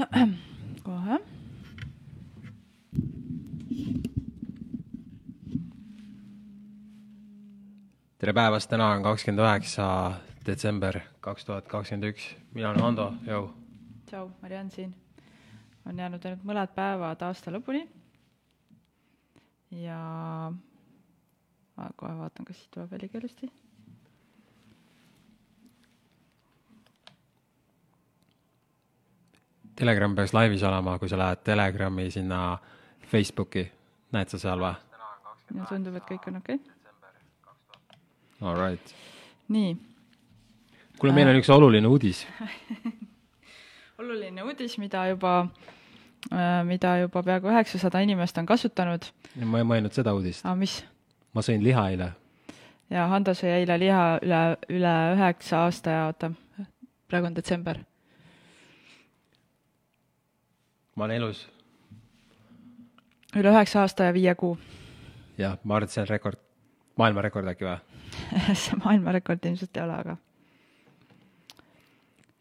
kohe tere päevast, täna on kakskümmend üheksa detsember kaks tuhat kakskümmend üks. mina olen Hando, jõu. tšau, Mariann siin. on jäänud ainult mõned päevad aasta lõpuni. ja kohe vaatan, kas siit tuleb heli ilusti. Telegram peaks laivis olema, kui sa lähed Telegrami sinna Facebooki, näed sa seal või? ja tundub, et kõik on okei okay.. All right. nii. kuule, meil on üks oluline uudis oluline uudis, mida juba, mida juba peaaegu üheksasada inimest on kasutanud. ma ei mõelnud seda uudist. aa, mis? ma sõin liha eile. ja Hando sõi eile liha üle, üle üheksa aasta ja oota, praegu on detsember. Ma olen elus. üle üheksa aasta ja viie kuu. jah, ma arvan, et see on rekord, maailmarekord äkki või? see maailmarekord ilmselt ei ole, aga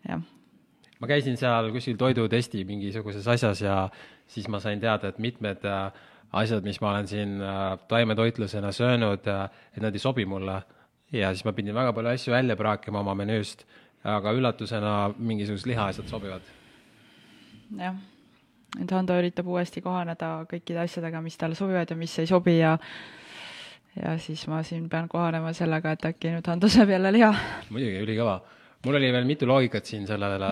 jah. ma käisin seal kuskil toidutesti mingisuguses asjas ja siis ma sain teada, et mitmed äh, asjad, mis ma olen siin äh, taimetoitlusena söönud, äh, et nad ei sobi mulle. ja siis ma pidin väga palju asju välja praakima oma menüüst, aga üllatusena mingisugused lihaasjad sobivad. jah, et Hando üritab uuesti kohaneda kõikide asjadega, mis talle sobivad ja mis ei sobi ja ja siis ma siin pean kohanema sellega, et äkki nüüd Hando sööb jälle liha. muidugi, ülikõva. mul oli veel mitu loogikat siin sellele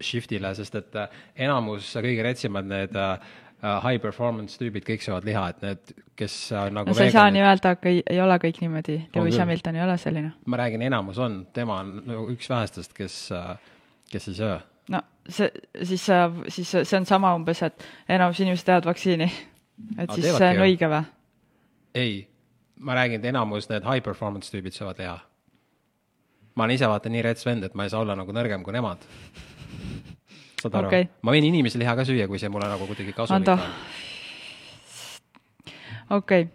shift'ile, sest et äh, enamus kõige retsimad need uh, high performance tüübid kõik söövad liha, et need, kes nagu no sa ei saa nii öelda, aga ei, ei ole kõik niimoodi, Lewis Hamilton ei ole selline. ma räägin, enamus on, tema on nagu üks vähestest, kes kes ei söö. No see, siis, siis see on sama umbes, et enamus inimesed teevad vaktsiini. et aga siis see on õige või? ei ma räägin, et enamus need high performance tüübid söövad liha. ma olen ise vaata nii rets vend, et ma ei saa olla nagu nõrgem kui nemad. saad aru okay.? ma võin inimese liha ka süüa, kui see mulle nagu kuidagi kasulik on. okei okay..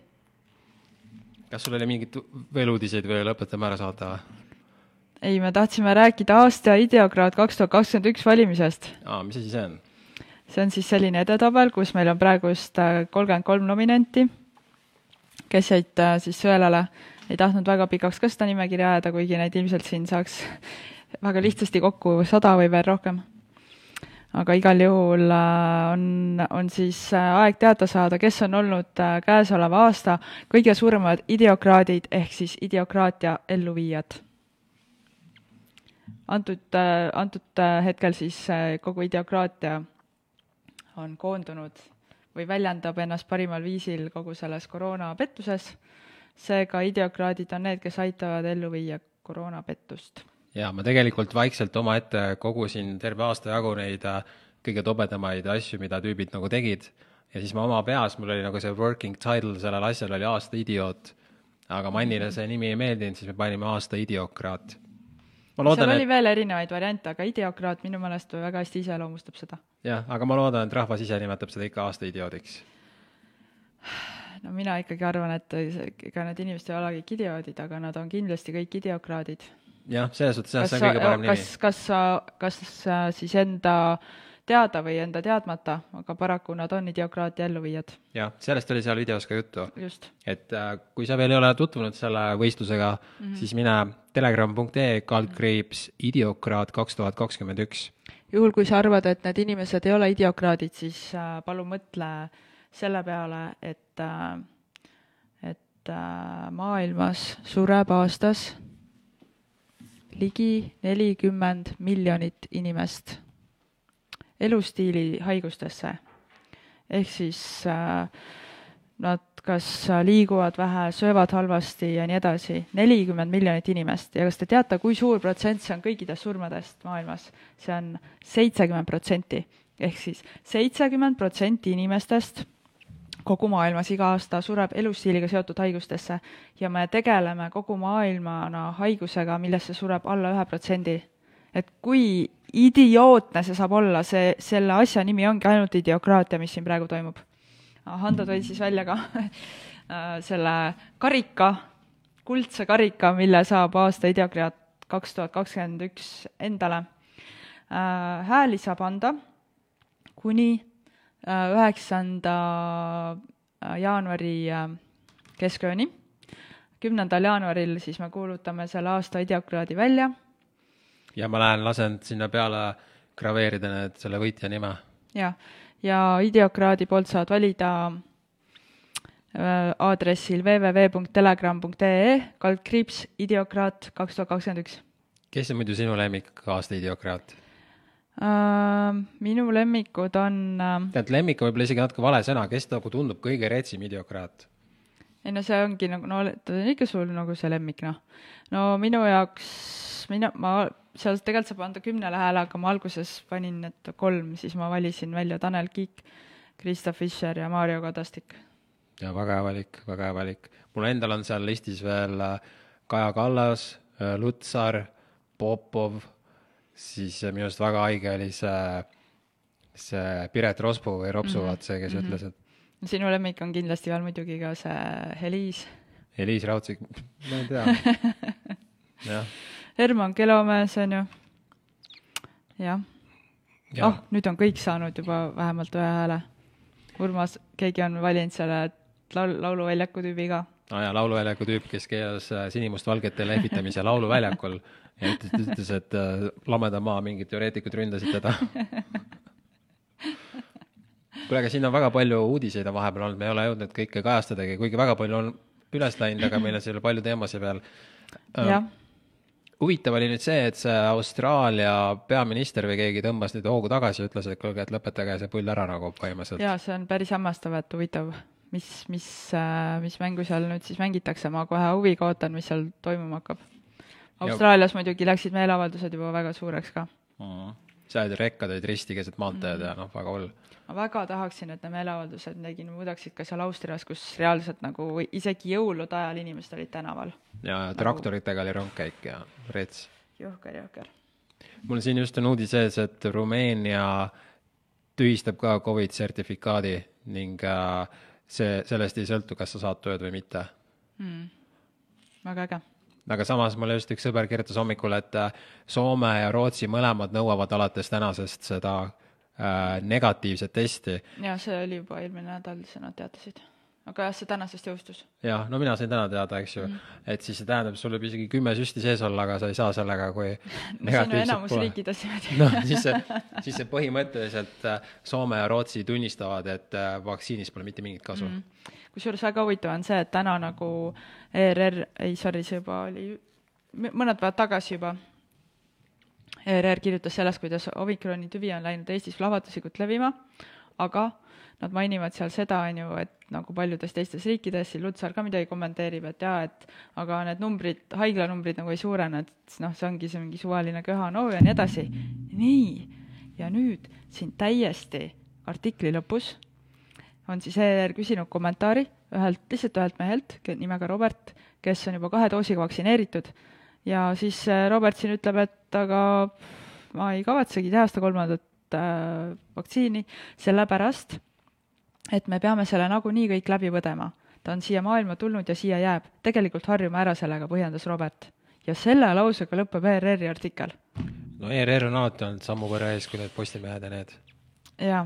kas sul oli mingeid veel uudiseid või lõpetame ära saate või? Ei, me tahtsime rääkida aasta ideokraad kaks tuhat kakskümmend üks valimisest. aa, mis asi see on? see on siis selline edetabel, kus meil on praegust äh, kolmkümmend kolm nominenti, kes jäid äh, siis sõelale. ei tahtnud väga pikaks ka seda nimekirja ajada, kuigi neid ilmselt siin saaks väga lihtsasti kokku sada või veel rohkem aga igal juhul äh, on, on siis aeg teada saada, kes on olnud käesoleva aasta kõige suuremad ideokraadid ehk siis ideokraatia elluviijad. Antud, antud hetkel siis kogu ideokraatia on koondunud või väljendab ennast parimal viisil kogu selles koroonapettuses. seega ideokraadid on need, kes aitavad ellu viia koroonapettust jaa, ma tegelikult vaikselt omaette kogusin terve aasta jagu neid äh, kõige tobedamaid asju, mida tüübid nagu tegid, ja siis ma oma peas, mul oli nagu see working title sellel asjal oli aasta idioot, aga Mannile see nimi ei meeldinud, siis me panime aasta idiokraat. Loodan, seal oli et... veel erinevaid variante, aga idiokraat minu meelest väga hästi iseloomustab seda. jah, aga ma loodan, et rahvas ise nimetab seda ikka aasta idioodiks. no mina ikkagi arvan, et ega need inimesed ei ole kõik idioodid, aga nad on kindlasti kõik idiokraadid jah, selles suhtes jah, see on kõige parem nimi. kas, kas sa, kas siis enda teada või enda teadmata, aga paraku nad on idiokraatia elluviijad. jah, sellest oli seal videos ka juttu. et äh, kui sa veel ei ole tutvunud selle võistlusega mm, -hmm. siis mine telegram.ee kaldkriips idiokraat kaks tuhat kakskümmend üks. juhul, kui sa arvad, et need inimesed ei ole idiokraadid, siis äh, palun mõtle selle peale, et äh, et maailmas sureb aastas ligi nelikümmend miljonit inimest elustiili haigustesse. ehk siis äh, nad kas liiguvad vähe, söövad halvasti ja nii edasi, nelikümmend miljonit inimest ja kas te teate, kui suur protsent see on kõikidest surmadest maailmas? see on seitsekümmend protsenti. ehk siis seitsekümmend protsenti inimestest kogu maailmas iga aasta sureb elustiiliga seotud haigustesse ja me tegeleme kogu maailmana haigusega, millesse sureb alla ühe protsendi. Et kui idiootne see saab olla, see, selle asja nimi ongi ainult idiokraatia, mis siin praegu toimub. Hando tõi siis välja ka selle karika, kuldse karika, mille saab aasta idiokraat kaks tuhat kakskümmend üks endale. hääli saab anda kuni äh, üheksanda äh, jaanuari äh, keskööni. kümnendal jaanuaril siis me kuulutame selle aasta idiokraadi välja ja ma lähen lasen sinna peale graveerida need, selle võitja nime. ja, ja idiokraadi poolt saad valida äh, aadressil www.telegram.ee kaldkriips idiokraat kaks tuhat kakskümmend üks. kes on muidu sinu lemmik aasta idiokraat? Uh, minu lemmikud on uh, tead, lemmik on võib-olla isegi natuke vale sõna, kes nagu tundub kõige retsim idiokraat? Ei no see ongi nagu, no ta on ikka sul nagu see lemmik, noh. no minu jaoks, mina, ma, seal tegelikult saab anda kümnele hääle, aga ma alguses panin need kolm, siis ma valisin välja Tanel Kiik, Krista Fischer ja Mario Kadastik. ja väga hea valik, väga hea valik. mul endal on seal listis veel äh, Kaja Kallas, äh, Lutsar, Popov siis minu arust väga haige oli see, see Piret Rospu või Ropsu mm, -hmm. vaat see, kes mm -hmm. ütles, et sinu lemmik on kindlasti veel muidugi ka see Heliis. Heliis Raudsik, ma ei tea jah. Herman Kelomees on ju, jah ja.. oh, nüüd on kõik saanud juba vähemalt ühe hääle. Urmas, keegi on valinud selle laul, lauluväljaku tüübi ka. aa jaa, lauluväljaku tüüp, kes keelas äh, sinimustvalgete lehvitamise lauluväljakul ja ütles, ütles, et äh, lameda maa mingid teoreetikud ründasid teda kuule, aga siin on väga palju uudiseid on vahepeal olnud, me ei ole jõudnud kõike kajastadagi, kuigi väga palju on üles läinud, aga meil on seal palju teemasid veel. jah huvitav oli nüüd see, et see Austraalia peaminister või keegi tõmbas nüüd hoogu tagasi ja ütles, et kuulge, et lõpetage see pull ära nagu põhimõtteliselt. jaa, see on päris hämmastav, et huvitav, mis, mis, äh, mis mängu seal nüüd siis mängitakse, ma kohe huviga ootan, mis seal toimuma hakkab Austraalias ja. muidugi läksid meeleavaldused juba väga suureks ka mm. -hmm. Seal olid rekkad olid risti keset maanteed mm ja noh, väga hull. ma väga tahaksin, et need meeleavaldused midagi muudaksid ka seal Austrias, kus reaalselt nagu isegi jõulude ajal inimesed olid tänaval. ja nagu... traktoritega oli rongkäik ja rets. jõhker, jõhker. mul siin just on uudis ees, et Rumeenia tühistab ka Covid sertifikaadi ning äh, see, sellest ei sõltu, kas sa saad tööd või mitte mm.. väga äge aga samas mulle just üks sõber kirjutas hommikul, et äh, Soome ja Rootsi mõlemad nõuavad alates tänasest seda äh, negatiivset testi. ja see oli juba eelmine nädal, siis nad teatasid. aga jah, see tänasest jõustus. jah, no mina sain täna teada, eks ju mm, et siis see tähendab, sul võib isegi kümme süsti sees olla, aga sa ei saa sellega, kui no siin on enamus riikides niimoodi. noh, siis see, siis see põhimõtteliselt äh, Soome ja Rootsi tunnistavad, et äh, vaktsiinist pole mitte mingit kasu mm. Kusjuures väga huvitav on see, et täna nagu ERR, ei sorry, see juba oli mõned päevad tagasi juba, ERR kirjutas sellest, kuidas omikroni tüvi on läinud Eestis plahvatuslikult levima, aga nad mainivad seal seda, on ju, et nagu paljudes teistes riikides, siin Lutsar ka midagi kommenteerib, et jaa, et aga need numbrid, haiglanumbrid nagu ei suurene, et noh, see ongi see mingi suvaline köha-nõu ja nii edasi. nii, ja nüüd siin täiesti artikli lõpus on siis ERR küsinud kommentaari ühelt, lihtsalt ühelt mehelt nimega Robert, kes on juba kahe doosiga vaktsineeritud ja siis äh, Robert siin ütleb, et aga ma ei kavatsegi teha seda kolmandat äh, vaktsiini, sellepärast et me peame selle nagunii kõik läbi põdema. ta on siia maailma tulnud ja siia jääb. tegelikult harjume ära sellega, põhjendas Robert. ja selle lausega lõpeb ERR-i artikkel. no ERR on alati olnud sammu võrra ees kui need Postimehed ja need. jaa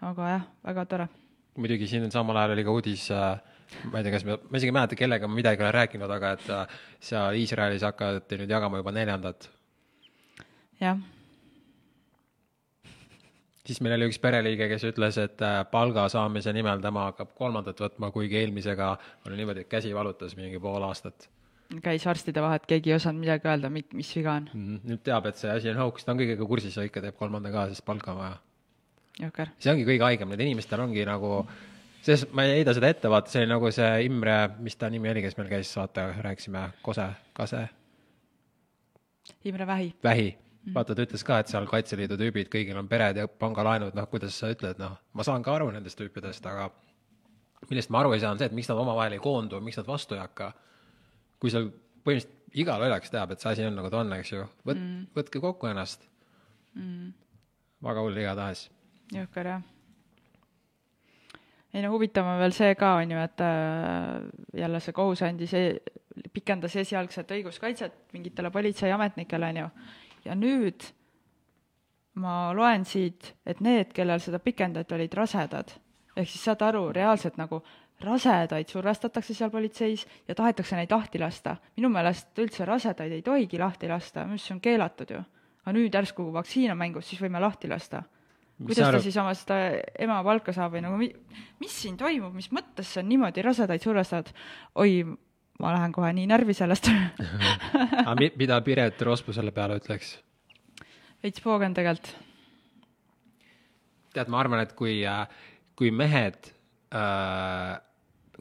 aga jah, väga tore. muidugi siin samal ajal oli ka uudis äh, ma ei tea, kas me, ma isegi ei mäleta, kellega ma midagi olen rääkinud, aga et äh, seal Iisraelis hakati nüüd jagama juba neljandat. jah. siis meil oli üks pereliige, kes ütles, et äh, palga saamise nimel tema hakkab kolmandat võtma, kuigi eelmisega oli niimoodi, et käsi valutas mingi pool aastat. käis arstide vahet, keegi ei osanud midagi öelda, mis viga on mm. -hmm. nüüd teab, et see asi on hoogs, ta on kõigega kursis ja ikka teeb kolmanda ka, sest palka on vaja jõhker. see ongi kõige haigem, need inimestel ongi nagu, sest ma ei heida seda ette, vaata, see oli nagu see Imre, mis ta nimi oli, kes meil käis, vaata, rääkisime, Kose, Kase? Imre Vähi. Vähi mm., vaata, ta ütles ka, et seal Kaitseliidu tüübid, kõigil on pered ja pangalaenud, noh, kuidas sa ütled, noh, ma saan ka aru nendest tüüpidest, aga millest ma aru ei saa, on see, et miks nad omavahel ei koondu, miks nad vastu ei hakka. kui seal põhimõtteliselt iga lollakas teab, et see asi on nagu ta on, eks ju, võt- mm., võtke kokku ennast mm.. väga hull igatahes jõhker jah. ei no huvitav on veel see ka, on ju, et äh, jälle see kohus andis, e-, pikendas esialgset õiguskaitset mingitele politseiametnikele, on ju, ja nüüd ma loen siit, et need, kellel seda pikendati, olid rasedad. ehk siis saad aru, reaalselt nagu rasedaid survestatakse seal politseis ja tahetakse neid lahti lasta. minu meelest üldse rasedaid ei tohigi lahti lasta, minu arust see on keelatud ju. aga nüüd järsku, vaktsiin on mängus, siis võime lahti lasta. Kuidas ta siis oma seda ema palka saab või nagu mi-, mis siin toimub, mis mõttes on niimoodi, rasedaid survestavad? oi, ma lähen kohe nii närvi sellest aga mi- mida Piret Rospu selle peale ütleks? veits poogen tegelikult. tead, ma arvan, et kui, kui mehed äh,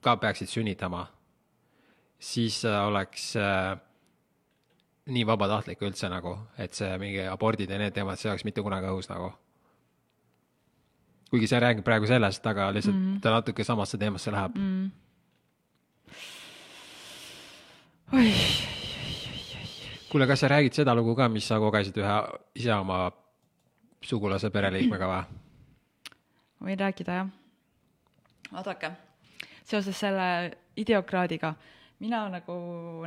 ka peaksid sünnitama, siis äh, oleks äh, nii vabatahtlik üldse nagu, et see mingi abordid ja need teemad, see oleks mitte kunagi õhus nagu. Kuigi see räägib praegu sellest, aga lihtsalt mm -hmm. ta natuke samasse teemasse läheb mm.. oi, kuule, kas sa räägid seda lugu ka, mis sa kogesid ühe ise oma sugulase pereliikmega või? ma võin rääkida, jah. vaadake, seoses selle ideokraadiga, mina nagu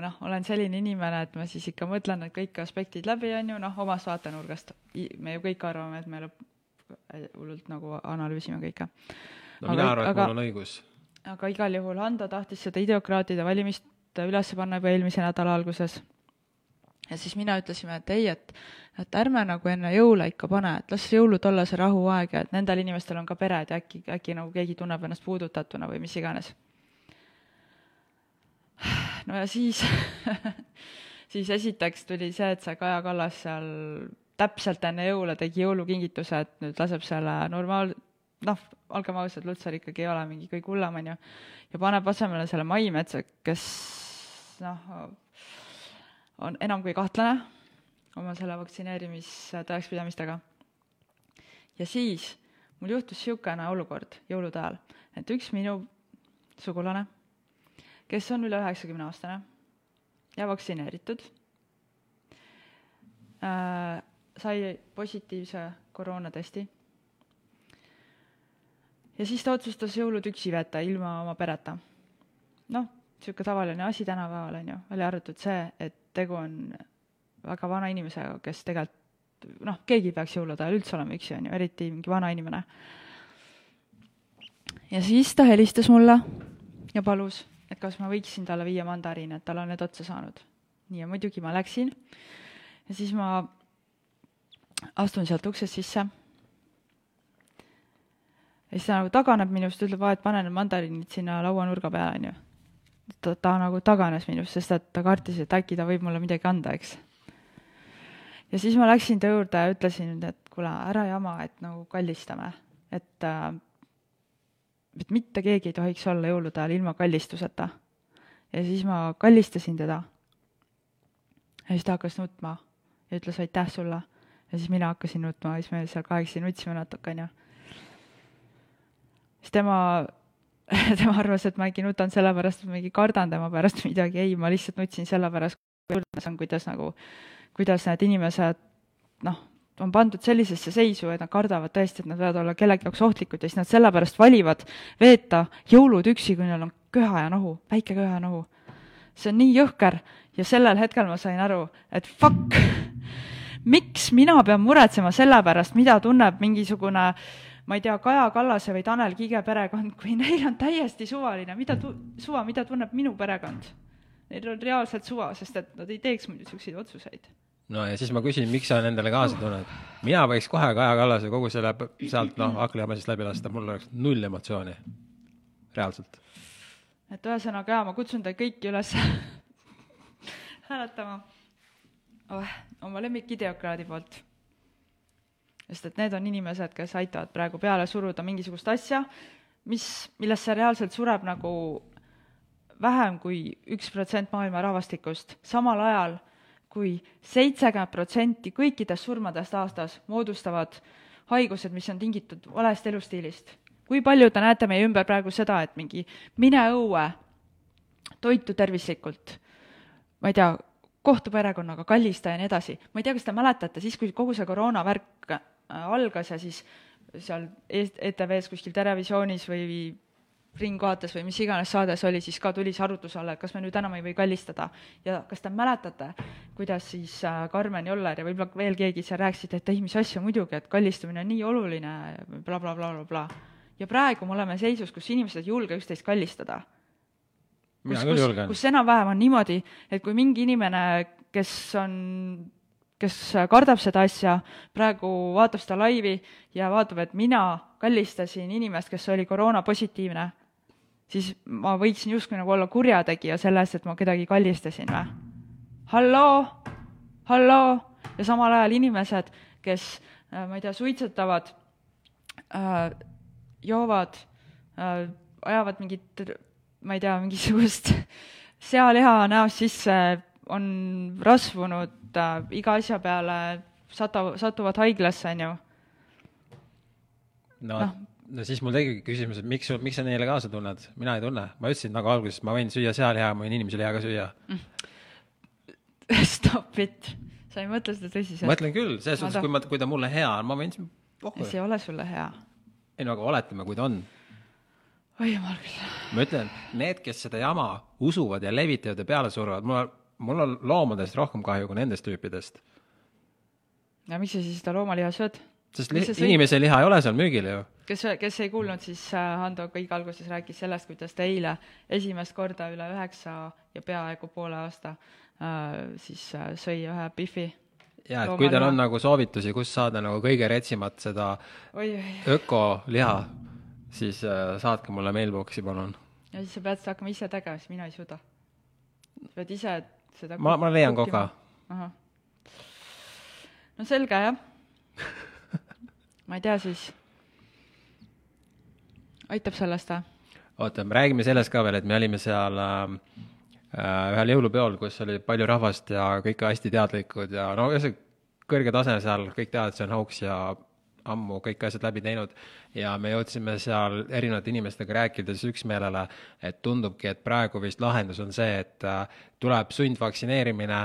noh, olen selline inimene, et ma siis ikka mõtlen need kõik aspektid läbi, on ju, noh, omast vaatenurgast. me ju kõik arvame, et me lõpp, hullult nagu analüüsime kõike. no mina Aga- arvan, et aga- mul on õigus. aga igal juhul Hando tahtis seda ideokraatide valimist üles panna juba eelmise nädala alguses. ja siis mina ütlesime, et ei, et, et ärme nagu enne jõule ikka pane, et las jõulud olla see rahuaeg ja et nendel inimestel on ka pered ja äkki, äkki nagu keegi tunneb ennast puudutatuna või mis iganes. no ja siis, siis esiteks tuli see, et see Kaja Kallas seal täpselt enne jõule tegi jõulukingituse, et nüüd laseb selle normaal-, noh, olgem ausad, Lutsar ikkagi ei ole mingi kõige hullem, on ju, ja paneb asemele selle Maimetsa, kes noh, on enam kui kahtlane oma selle vaktsineerimise tõekspidamistega. ja siis mul juhtus niisugune olukord jõulude ajal, et üks minu sugulane, kes on üle üheksakümne aastane ja vaktsineeritud äh,, sai positiivse koroonatesti ja siis ta otsustas jõulud üksi veeta ilma oma pereta. noh, niisugune tavaline asi tänapäeval on ju, välja arvatud see, et tegu on väga vana inimesega, kes tegelikult noh, keegi ei peaks jõulude ajal üldse olema üksi, on ju, eriti mingi vana inimene. ja siis ta helistas mulle ja palus, et kas ma võiksin talle viia mandariine, et tal on need otsa saanud. nii ja muidugi ma läksin ja siis ma astun sealt uksest sisse ja siis ta nagu taganeb minust, ütleb, et pane need mandariinid sinna lauanurga peale, onju. ta, ta nagu taganes minust, sest et ta kartis, et äkki ta võib mulle midagi anda, eks. ja siis ma läksin ta juurde ja ütlesin, et kuule, ära jama, et nagu kallistame, et äh, et mitte keegi ei tohiks olla jõulude ajal ilma kallistuseta. ja siis ma kallistasin teda. ja siis ta hakkas nutma ja ütles aitäh sulle. Ja siis mina hakkasin nutma siis me seal kahekesi nutsime natuke, onju. Siis tema, tema arvas, et ma äkki nutan sellepärast, et ma mingi kardan tema pärast midagi, ei, ma lihtsalt nutsin sellepärast, kuidas nagu, kuidas need inimesed noh, on pandud sellisesse seisu, et nad kardavad tõesti, et nad võivad olla kellegi jaoks ohtlikud ja siis nad sellepärast valivad veeta jõulud üksi, kui neil on köha ja nohu, väike köha ja nohu. see on nii jõhker ja sellel hetkel ma sain aru, et fuck, miks mina pean muretsema selle pärast, mida tunneb mingisugune ma ei tea, Kaja Kallase või Tanel Kiige perekond, kui neil on täiesti suvaline, mida tu-, suva, mida tunneb minu perekond. Neil on reaalselt suva, sest et nad ei teeks muidu niisuguseid otsuseid. no ja siis ma küsin, miks sa nendele kaasa tunned? mina võiks kohe Kaja Kallase kogu selle sealt noh, aklihamasest läbi lasta, mul oleks null emotsiooni. reaalselt. et ühesõnaga jaa, ma kutsun teid kõiki üles hääletama oma lemmikideokraadi poolt. sest et need on inimesed, kes aitavad praegu peale suruda mingisugust asja, mis, millesse reaalselt sureb nagu vähem kui üks protsent maailma rahvastikust, samal ajal kui seitsekümmend protsenti kõikidest surmadest aastas moodustavad haigused, mis on tingitud valest elustiilist. kui palju te näete meie ümber praegu seda, et mingi mine õue, toitu tervislikult, ma ei tea, kohtu perekonnaga, kallista ja nii edasi. ma ei tea, kas te mäletate, siis kui kogu see koroonavärk äh, algas ja siis seal ETV-s kuskil Terevisioonis või Ring vaates või mis iganes saades oli, siis ka tuli see arutluse alla, et kas me nüüd enam ei või kallistada. ja kas te mäletate, kuidas siis äh, Karmen Joller ja võib-olla veel keegi seal rääkisid, et ei, mis asja, muidugi, et kallistumine on nii oluline bla, bla, blablabla. ja praegu me oleme seisus, kus inimesed ei julge üksteist kallistada. Kus, kus, kus enam-vähem on niimoodi, et kui mingi inimene, kes on, kes kardab seda asja, praegu vaatab seda laivi ja vaatab, et mina kallistasin inimest, kes oli koroonapositiivne, siis ma võiksin justkui nagu olla kurjategija selle eest, et ma kedagi kallistasin või? halloo, halloo, ja samal ajal inimesed, kes, ma ei tea, suitsetavad äh, joovad äh,, ajavad mingit, ma ei tea, mingisugust sealiha näost sisse, on rasvunud äh, iga asja peale, satu-, satuvad haiglasse, on ju. no Noh., no siis mul tekibki küsimus, et miks, miks sa neile kaasa tunned, mina ei tunne, ma ütlesin nagu alguses, ma võin süüa sealiha, ma võin inimese liha ka süüa. Stop it, sa ei mõtle seda tõsiselt? mõtlen küll, selles suhtes, kui ma, kui ta mulle hea on, ma võin pohhu. see ei ole sulle hea. ei no aga oletame, kui ta on. Oi jumal küll. ma ütlen, need, kes seda jama usuvad ja levitavad ja peale suruvad, mul on, mul on loomadest rohkem kahju kui nendest tüüpidest. ja miks sa siis seda loomaliha sööd? sest li inimese liha ei ole seal müügil ju. kes, kes ei kuulnud, siis äh, Hando kõige alguses rääkis sellest, kuidas ta eile esimest korda üle üheksa ja peaaegu poole aasta äh, siis äh, sõi ühe Biffi. ja, et kui teil on nagu soovitusi, kus saada nagu kõige retsimat seda ökoliha, siis äh, saatke mulle mailbox'i, palun. ja siis sa pead seda hakkama ise tegema, sest mina ei suuda. sa pead ise seda ma, ma leian koka. no selge, jah. ma ei tea siis. aitab sellest või? oota, me räägime sellest ka veel, et me olime seal äh, äh, ühel jõulupeol, kus oli palju rahvast ja kõik hästi teadlikud ja no see kõrge tase seal, kõik teavad, see on hauks ja ammu kõik asjad läbi teinud ja me jõudsime seal erinevate inimestega rääkides üksmeelele, et tundubki, et praegu vist lahendus on see, et äh, tuleb sundvaktsineerimine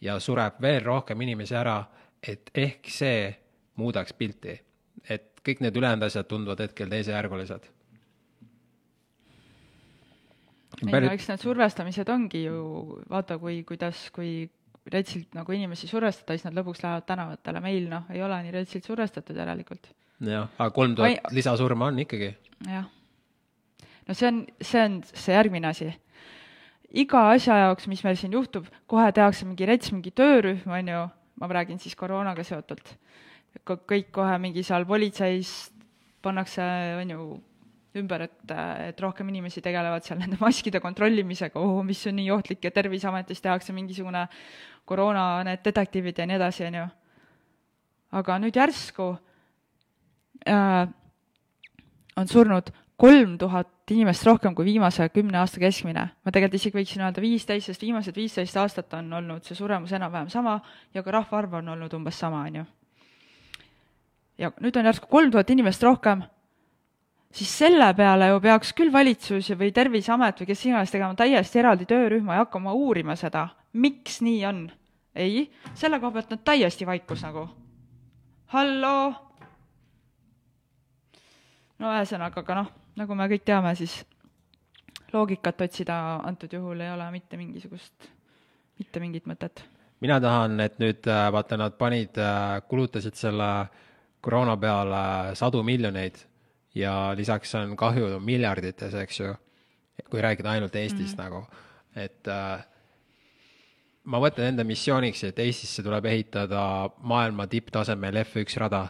ja sureb veel rohkem inimesi ära, et ehk see muudaks pilti. et kõik need ülejäänud asjad tunduvad hetkel teisejärgulised. ei no eks need survestamised ongi ju, vaata kui, kuidas, kui retsilt nagu inimesi survestada, siis nad lõpuks lähevad tänavatele, meil noh, ei ole nii retsilt survestatud järelikult, jah, aga kolm tuhat Ai- lisasurma on ikkagi. jah. no see on, see on see järgmine asi. iga asja jaoks, mis meil siin juhtub, kohe tehakse mingi rets, mingi töörühm, on ju, ma räägin siis koroonaga seotult, kõik kohe mingi seal politseis pannakse, on ju, ümber, et, et rohkem inimesi tegelevad seal nende maskide kontrollimisega, oh, mis on nii ohtlik ja Terviseametis tehakse mingisugune koroona need detektiivid ja nii edasi, on ju. aga nüüd järsku äh, on surnud kolm tuhat inimest rohkem kui viimase kümne aasta keskmine. ma tegelikult isegi võiksin öelda viisteist, sest viimased viisteist aastat on olnud see suremus enam-vähem sama ja ka rahvaarv on olnud umbes sama, on ju. ja nüüd on järsku kolm tuhat inimest rohkem siis selle peale ju peaks küll valitsus või Terviseamet või kes iganes tegema täiesti eraldi töörühma ja hakkama uurima seda, miks nii on. ei, selle koha pealt on täiesti vaikus nagu. halloo. no ühesõnaga, aga noh, nagu me kõik teame, siis loogikat otsida antud juhul ei ole mitte mingisugust, mitte mingit mõtet. mina tahan, et nüüd äh, vaata, nad panid, kulutasid selle koroona peale sadu miljoneid ja lisaks on kahju miljardites, eks ju, kui rääkida ainult Eestist mm. nagu, et äh, ma võtan enda missiooniks, et Eestisse tuleb ehitada maailma tipptasemel F1 rada.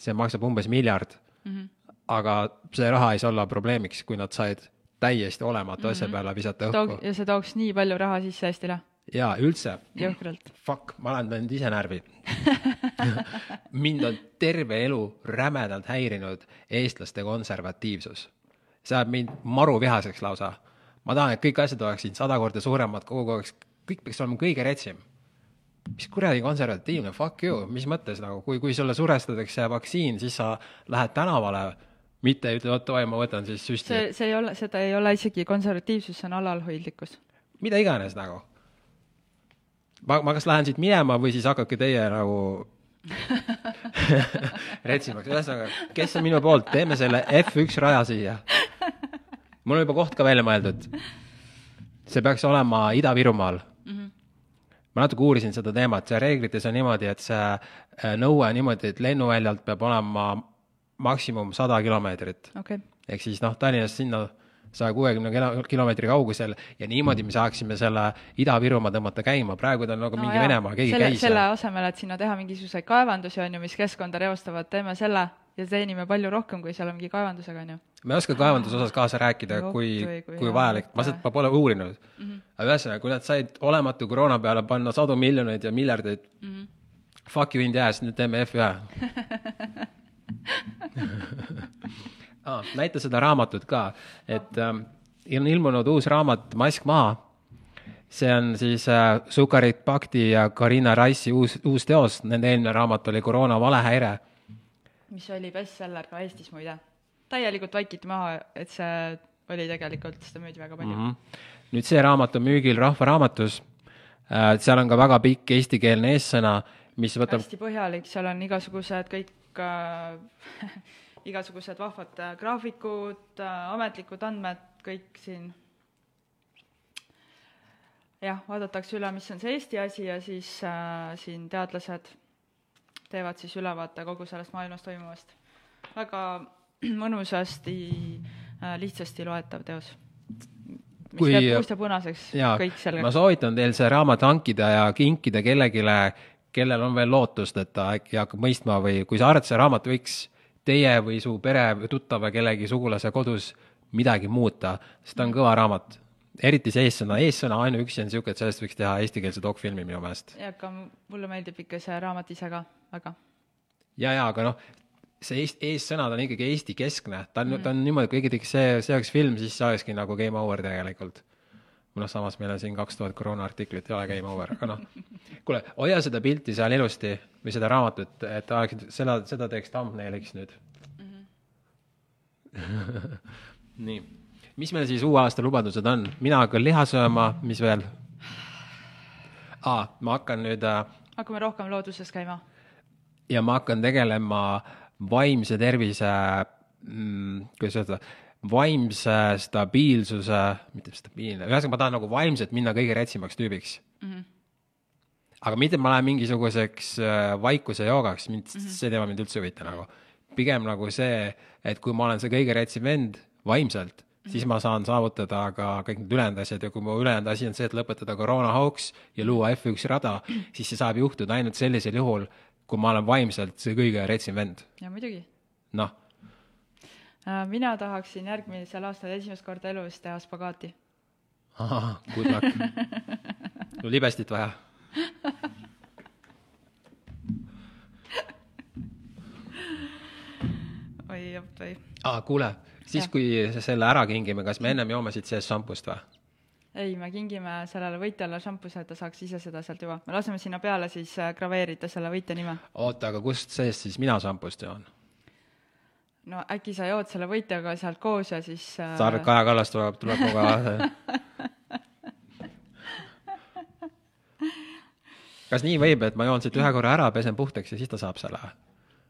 see maksab umbes miljard mm, -hmm. aga see raha ei saa olla probleemiks, kui nad said täiesti olematu mm -hmm. asja peale visata õhku. ja see tooks nii palju raha sisse Eestile, jaa, üldse jõhkralt. fuck, ma olen teinud ise närvi. mind on terve elu rämedalt häirinud eestlaste konservatiivsus. see ajab mind maru vihaseks lausa. ma tahan, et kõik asjad oleksid sada korda suuremad, kogu aeg, kõik peaks olema kõige retsim. mis kuradi konservatiivne, fuck you, mis mõttes nagu, kui, kui sulle surestatakse vaktsiin, siis sa lähed tänavale, mitte ei ütle, oot davai, ma võtan siis süsti, see, see ei ole, seda ei ole isegi konservatiivsus, see on alalhoidlikkus. mida iganes nagu. ma, ma kas lähen siit minema või siis hakake teie nagu retsimaks, ühesõnaga, kes on minu poolt, teeme selle F1 raja siia. mul on juba koht ka välja mõeldud. see peaks olema Ida-Virumaal. Ma natuke uurisin seda teemat, see reeglites on niimoodi, et see äh, nõue on niimoodi, et lennuväljalt peab olema maksimum sada kilomeetrit okay. ehk siis noh, Tallinnast sinna saja kuuekümne kilomeetri kaugusel ja niimoodi me saaksime selle Ida-Virumaa tõmmata käima, praegu ta on nagu no, mingi jah. Venemaa, keegi selle, käis selle asemel, et sinna teha mingisuguseid kaevandusi, on ju, mis keskkonda reostavad, teeme selle ja teenime palju rohkem, kui seal on mingi kaevandusega, on ju. Ma ei oska kaevanduse osas kaasa rääkida, kui, kui, kui vajalik, ma seda, ma pole uurinud mm. -hmm. aga ühesõnaga, kui nad said olematu koroona peale panna sadu miljoneid ja miljardeid mm, -hmm. fuck you in the ass, nüüd teeme F1 ah,. näita seda raamatut ka, et ähm, on ilmunud uus raamat Mask maha. see on siis äh, Sukarit Bhakti ja Karina Raisi uus, uus teos, nende eelmine raamat oli Koroona valehäire. mis oli bestseller ka Eestis muide. Täielikult vaikiti maha, et see oli tegelikult, seda müüdi väga palju mm. -hmm. nüüd see raamat on müügil Rahva Raamatus äh,, seal on ka väga pikk eestikeelne eessõna, mis võtab hästi põhjalik, seal on igasugused kõik äh, igasugused vahvad äh, graafikud, äh, ametlikud andmed, kõik siin jah, vaadatakse üle, mis on see Eesti asi ja siis äh, siin teadlased teevad siis ülevaate kogu sellest maailmas toimuvast. väga mõnusasti äh,, lihtsasti loetav teos. mis kui, jääb puust ja punaseks, kõik sellega. ma soovitan teil see raamat hankida ja kinkida kellelegi, kellel on veel lootust, et ta äkki hakkab mõistma või kui sa arvad, see raamat võiks teie või su pere või tuttava kellegi sugulase kodus midagi muuta, sest ta on kõva raamat. eriti see eessõna, eessõna ainuüksi on niisugune, et sellest võiks teha eestikeelse dokfilmi minu meelest. ja, aga mulle meeldib ikka see raamat ise ka väga. ja, ja aga noh, see eest-, eessõnad on ikkagi Eesti keskne, ta on mm., ta on niimoodi, kui keegi teeks see, see oleks film, siis see olekski nagu game over tegelikult noh, samas meil on siin kaks tuhat koroona artiklit, ei ole game over, aga noh. kuule, hoia seda pilti seal ilusti või seda raamatut, et oleks, seda, seda teeks thumbnailiks nüüd mm. -hmm. nii, mis meil siis uue aasta lubadused on? mina hakkan liha sööma, mis veel? aa, ma hakkan nüüd äh,. hakkame rohkem looduses käima. ja ma hakkan tegelema vaimse tervise mm,, kuidas öelda vaimse stabiilsuse, mitte stabiilne, ühesõnaga ma tahan nagu vaimselt minna kõige rätsimaks tüübiks mm. -hmm. aga mitte ma lähen mingisuguseks äh, vaikuse joogaks, mind mm, -hmm. see teema mind üldse ei huvita nagu. pigem nagu see, et kui ma olen see kõige rätsim vend vaimselt mm, -hmm. siis ma saan saavutada ka kõik need ülejäänud asjad ja kui mu ülejäänud asi on see, et lõpetada koroonahooks ja luua F1 rada, siis see saab juhtuda ainult sellisel juhul, kui ma olen vaimselt see kõige rätsim vend. ja muidugi. noh Äh, mina tahaksin järgmisel aastal esimest korda elus teha spagaati. ahah, good luck. sul libestit vaja oi või. aa, kuule, siis ja. kui selle ära kingime, kas me ennem joome siit seest šampust või? Ei, me kingime sellele võitjale šampuse, et ta saaks ise seda sealt juua. me laseme sinna peale siis äh, graveerida selle võitja nime. oota, aga kust seest siis mina šampust joon? no äkki sa jood selle võitjaga sealt koos ja siis äh... sa arvad, Kaja Kallas tuleb, tuleb minuga kas nii võib, et ma joon siit ühe korra ära, pesen puhtaks ja siis ta saab selle?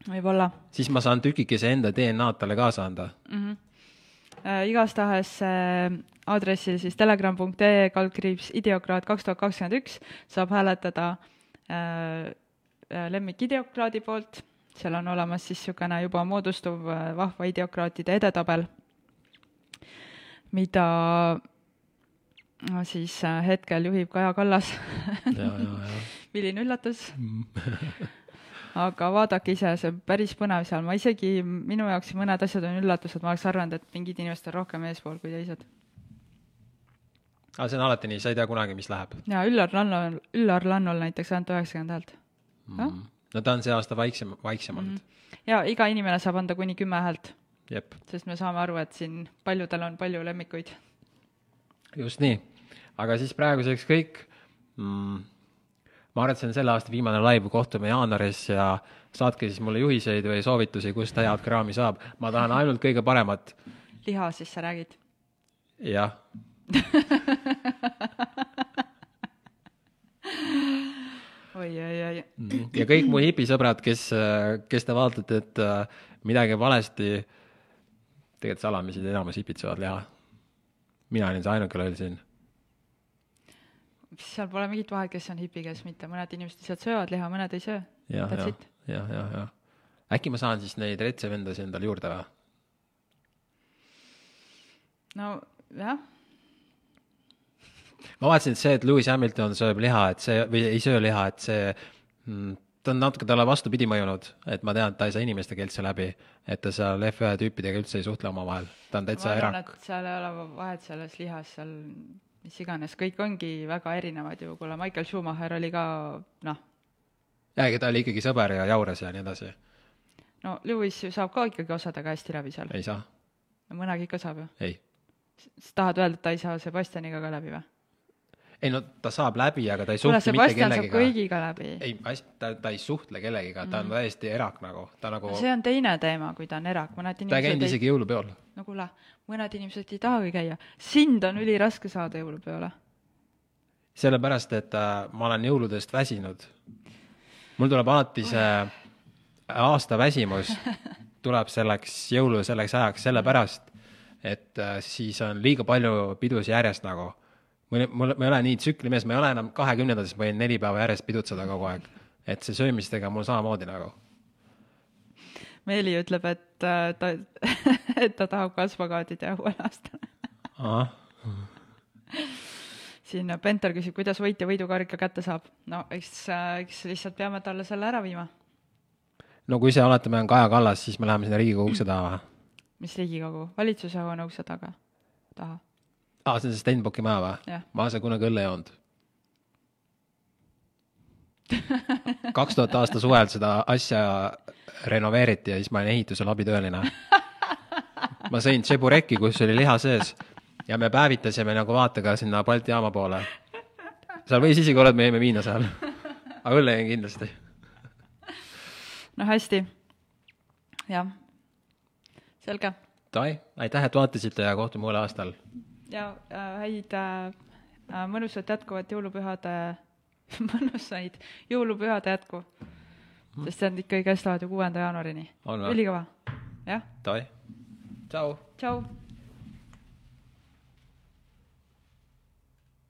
võib-olla. siis ma saan tükikese enda DNA-d talle kaasa anda mm. -hmm. Äh, igastahes äh, aadressil siis telegram.ee kaldkriips ideokraat kaks tuhat kakskümmend üks saab hääletada äh, äh lemmik ideokraadi poolt. Seal on olemas siis niisugune juba moodustuv vahva ideokraatide edetabel, mida no siis hetkel juhib Kaja Kallas. Milline üllatus aga vaadake ise, see on päris põnev seal, ma isegi, minu jaoks mõned asjad on üllatused, ma oleks arvanud, et mingid inimesed on rohkem eespool kui teised. aga see on alati nii, sa ei tea kunagi, mis läheb? jaa, Üllar Lannol, Üllar Lannol näiteks ainult üheksakümmend häält mm no ta on see aasta vaiksem, vaiksemalt mm. -hmm. ja iga inimene saab anda kuni kümme häält. sest me saame aru, et siin paljudel on palju lemmikuid. just nii, aga siis praeguseks kõik mm,. Ma arvan, et see on selle aasta viimane live, kohtume jaanuaris ja saatke siis mulle juhiseid või soovitusi, kust head kraami saab. ma tahan ainult kõige paremat. liha siis sa räägid? jah oi, oi, oi. Mhm. ja kõik mu hipisõbrad, kes, kes te vaatate, et äh, midagi valesti, tegelikult salamisi enamus hipid söövad liha. mina olin see ainuke loll siin. Seal pole mingit vahet, kes on hipi, kes mitte, mõned inimesed lihtsalt söövad liha, mõned ei söö. jah, jah jah, jah, jah. äkki ma saan siis neid retsevendasid endale juurde või? no jah, ma vaatasin, et see, et Lewis Hamilton sööb liha, et see või ei söö liha, et see mm, ta on natuke talle vastupidi mõjunud, et ma tean, et ta ei saa inimeste keeltse läbi, et ta seal F1 tüüpidega üldse ei suhtle omavahel, ta on täitsa erak. seal ei ole vahet selles lihas, seal mis iganes, kõik ongi väga erinevad ju, kuule Michael Schumacher oli ka noh, ja ega ta oli ikkagi sõber ja jaures ja nii edasi, no Lewis ju saab ka ikkagi osadega hästi läbi seal, ei saa, no mõnegi ikka saab ju. ei. sa tahad öelda, et ta ei saa Sebastianiga ka läbi või? Ei no ta saab läbi, aga ta ei suhtle mitte Sebastian saab kellegiga. kõigiga läbi. ei, ta, ta ei suhtle kellegiga, ta on täiesti erak nagu, ta nagu, see on teine teema, kui ta on erak, mõned ta ei käinud inimesed isegi jõulupeol. no kuule, mõned inimesed ei tahagi käia, sind on üliraske saada jõulupeole. sellepärast, et äh, ma olen jõuludest väsinud. mul tuleb alati see aasta väsimus tuleb selleks jõulu selleks ajaks sellepärast, et äh, siis on liiga palju pidusid järjest nagu. mul, mul, ma ei ole nii tsüklimees, ma ei ole enam kahekümnendates, ma võin neli päeva järjest pidutseda kogu aeg. et see söömistega on mul samamoodi nagu. Meeli ütleb, et äh, ta, et ta tahab ka spagaati teha uuel aastal. siin Pentar küsib, kuidas võitja võidukarika kätte saab. no eks, eks lihtsalt peame talle selle ära viima. no kui see oletame on Kaja Kallas, siis me läheme sinna Riigikogu ukse taha või? mis Riigikogu, valitsuse hoone ukse taga, taha. aa, see on see Stenbocki maja või ma olen seal kunagi õlle joonud. kaks tuhat aasta suvel seda asja renoveeriti ja siis ma olin ehitusel abitööline. ma sõin tšebureki, kus oli liha sees ja me päevitasime nagu vaatega sinna Balti jaama poole. seal võis isegi olla, et me jõime viina seal. aga õlle jõin kindlasti. no hästi. jah, selge. Aitäh, et vaatasite ja kohtume uuel aastal. Ja äh, häid äh, äh, mõnusat jätkuvat jõulupühade, mõnusaid jõulupühade jätku. sest need ikkagi kestavad ju kuuenda jaanuarini. Ülikõva, jah, Davai, tšau. tšau